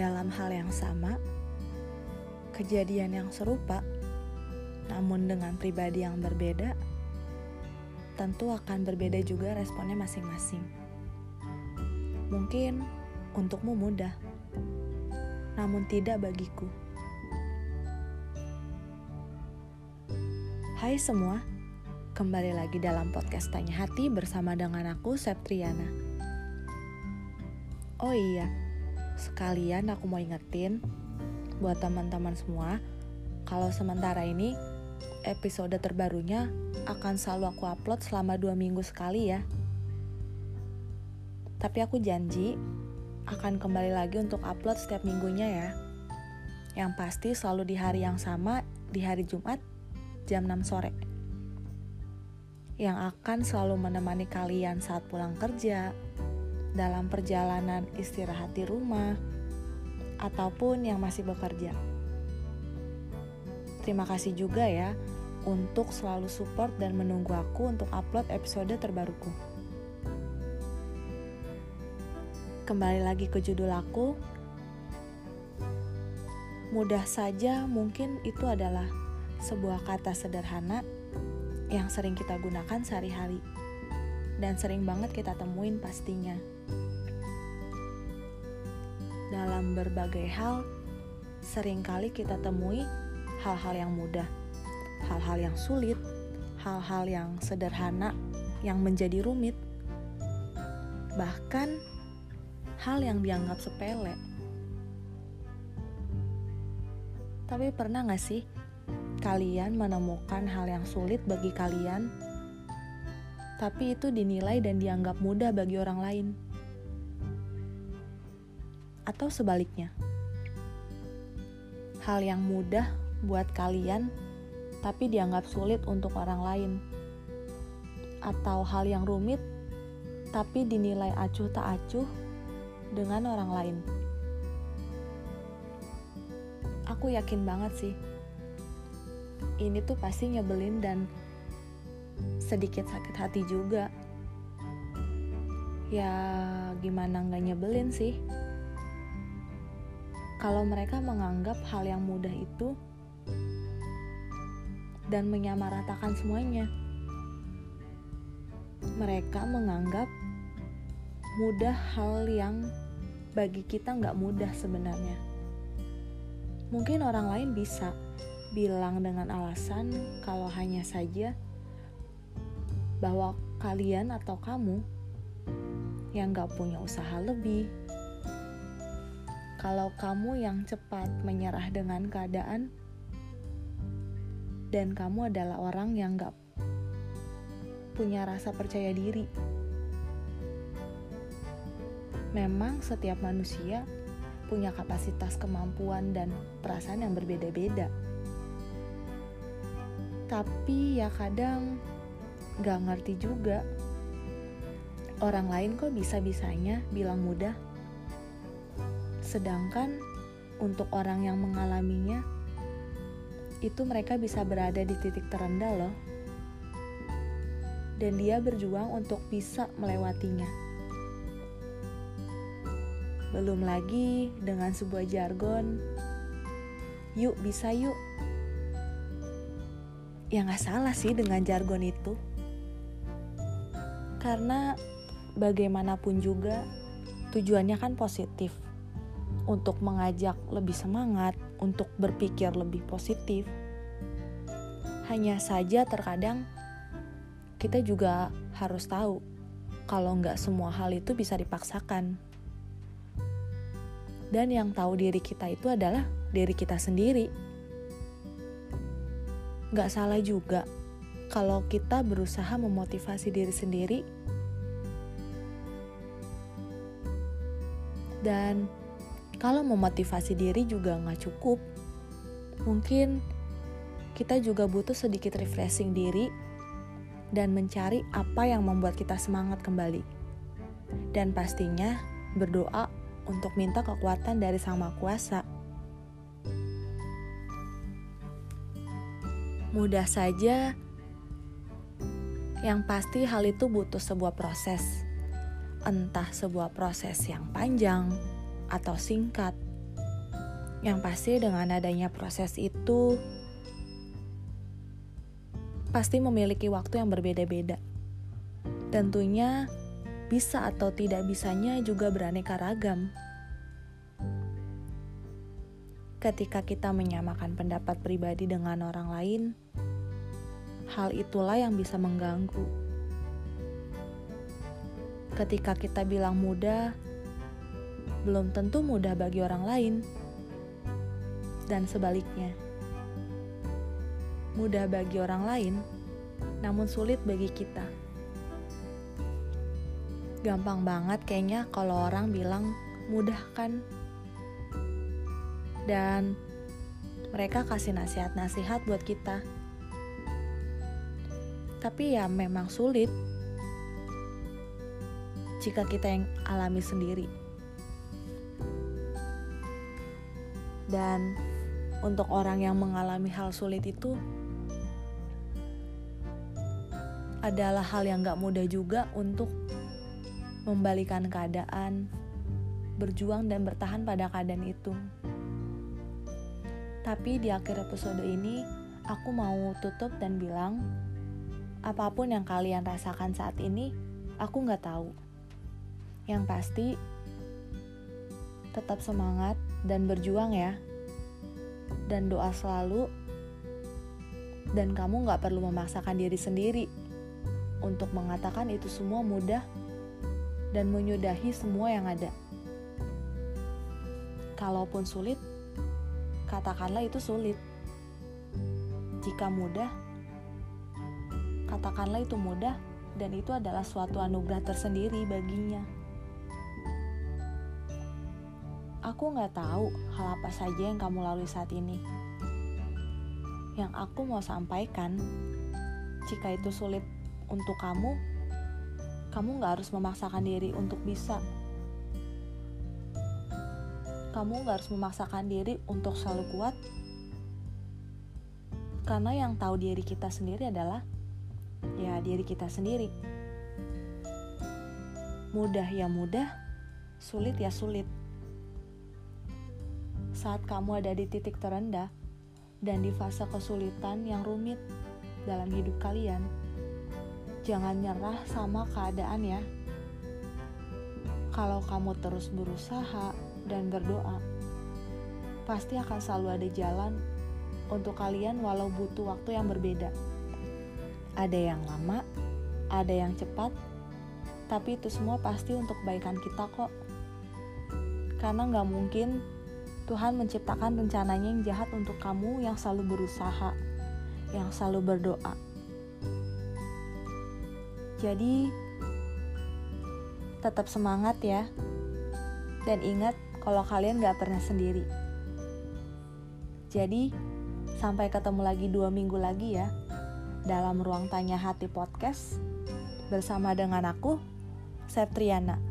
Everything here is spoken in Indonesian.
dalam hal yang sama, kejadian yang serupa, namun dengan pribadi yang berbeda, tentu akan berbeda juga responnya masing-masing. Mungkin untukmu mudah, namun tidak bagiku. Hai semua, kembali lagi dalam podcast Tanya Hati bersama dengan aku Septriana. Oh iya, sekalian aku mau ingetin buat teman-teman semua kalau sementara ini episode terbarunya akan selalu aku upload selama dua minggu sekali ya. Tapi aku janji akan kembali lagi untuk upload setiap minggunya ya. Yang pasti selalu di hari yang sama, di hari Jumat, jam 6 sore. Yang akan selalu menemani kalian saat pulang kerja, dalam perjalanan istirahat di rumah, ataupun yang masih bekerja. Terima kasih juga ya untuk selalu support dan menunggu aku untuk upload episode terbaruku. Kembali lagi ke judul aku. Mudah saja mungkin itu adalah sebuah kata sederhana yang sering kita gunakan sehari-hari dan sering banget kita temuin pastinya dalam berbagai hal, sering kali kita temui hal-hal yang mudah, hal-hal yang sulit, hal-hal yang sederhana yang menjadi rumit, bahkan hal yang dianggap sepele. Tapi pernah gak sih kalian menemukan hal yang sulit bagi kalian, tapi itu dinilai dan dianggap mudah bagi orang lain? atau sebaliknya. Hal yang mudah buat kalian, tapi dianggap sulit untuk orang lain, atau hal yang rumit, tapi dinilai acuh tak acuh dengan orang lain. Aku yakin banget sih, ini tuh pasti nyebelin dan sedikit sakit hati juga. Ya, gimana nggak nyebelin sih? kalau mereka menganggap hal yang mudah itu dan menyamaratakan semuanya. Mereka menganggap mudah hal yang bagi kita nggak mudah sebenarnya. Mungkin orang lain bisa bilang dengan alasan kalau hanya saja bahwa kalian atau kamu yang nggak punya usaha lebih, kalau kamu yang cepat menyerah dengan keadaan, dan kamu adalah orang yang gak punya rasa percaya diri. Memang setiap manusia punya kapasitas kemampuan dan perasaan yang berbeda-beda. Tapi ya kadang gak ngerti juga. Orang lain kok bisa-bisanya bilang mudah Sedangkan untuk orang yang mengalaminya, itu mereka bisa berada di titik terendah loh. Dan dia berjuang untuk bisa melewatinya. Belum lagi dengan sebuah jargon, yuk bisa yuk. Ya gak salah sih dengan jargon itu. Karena bagaimanapun juga tujuannya kan positif untuk mengajak lebih semangat, untuk berpikir lebih positif. Hanya saja terkadang kita juga harus tahu kalau nggak semua hal itu bisa dipaksakan. Dan yang tahu diri kita itu adalah diri kita sendiri. Nggak salah juga kalau kita berusaha memotivasi diri sendiri dan kalau memotivasi diri juga nggak cukup. Mungkin kita juga butuh sedikit refreshing diri dan mencari apa yang membuat kita semangat kembali. Dan pastinya berdoa untuk minta kekuatan dari Sang Maha Kuasa. Mudah saja, yang pasti hal itu butuh sebuah proses. Entah sebuah proses yang panjang, atau singkat, Yang pasti dengan adanya proses itu pasti memiliki waktu yang berbeda-beda. Tentunya bisa atau tidak bisanya juga beraneka ragam. Ketika kita menyamakan pendapat pribadi dengan orang lain, hal itulah yang bisa mengganggu. Ketika kita bilang mudah, belum tentu mudah bagi orang lain, dan sebaliknya, mudah bagi orang lain, namun sulit bagi kita. Gampang banget kayaknya kalau orang bilang mudah kan dan mereka kasih nasihat-nasihat buat kita. Tapi ya memang sulit jika kita yang alami sendiri. Dan untuk orang yang mengalami hal sulit itu adalah hal yang gak mudah juga untuk membalikan keadaan, berjuang dan bertahan pada keadaan itu. Tapi di akhir episode ini, aku mau tutup dan bilang, apa pun yang kalian rasakan saat ini, aku nggak tahu. Yang pasti, tetap semangat dan berjuang ya. Dan doa selalu, dan kamu nggak perlu memaksakan diri sendiri untuk mengatakan itu semua mudah dan menyudahi semua yang ada. Kalaupun sulit, katakanlah itu sulit. Jika mudah, katakanlah itu mudah dan itu adalah suatu anugerah tersendiri baginya. Aku nggak tahu hal apa saja yang kamu lalui saat ini. Yang aku mau sampaikan, jika itu sulit untuk kamu, kamu nggak harus memaksakan diri untuk bisa kamu gak harus memaksakan diri untuk selalu kuat karena yang tahu diri kita sendiri adalah ya diri kita sendiri. Mudah ya mudah sulit ya sulit. Saat kamu ada di titik terendah dan di fase kesulitan yang rumit dalam hidup kalian jangan nyerah sama keadaan ya. Kalau kamu terus berusaha dan berdoa, pasti akan selalu ada jalan untuk kalian walau butuh waktu yang berbeda. Ada yang lama, ada yang cepat, tapi itu semua pasti untuk kebaikan kita kok. Karena nggak mungkin Tuhan menciptakan rencananya yang jahat untuk kamu yang selalu berusaha, yang selalu berdoa. Jadi, tetap semangat ya. Dan ingat, kalau kalian gak pernah sendiri. Jadi, sampai ketemu lagi dua minggu lagi ya, dalam ruang tanya hati podcast, bersama dengan aku, Septriana.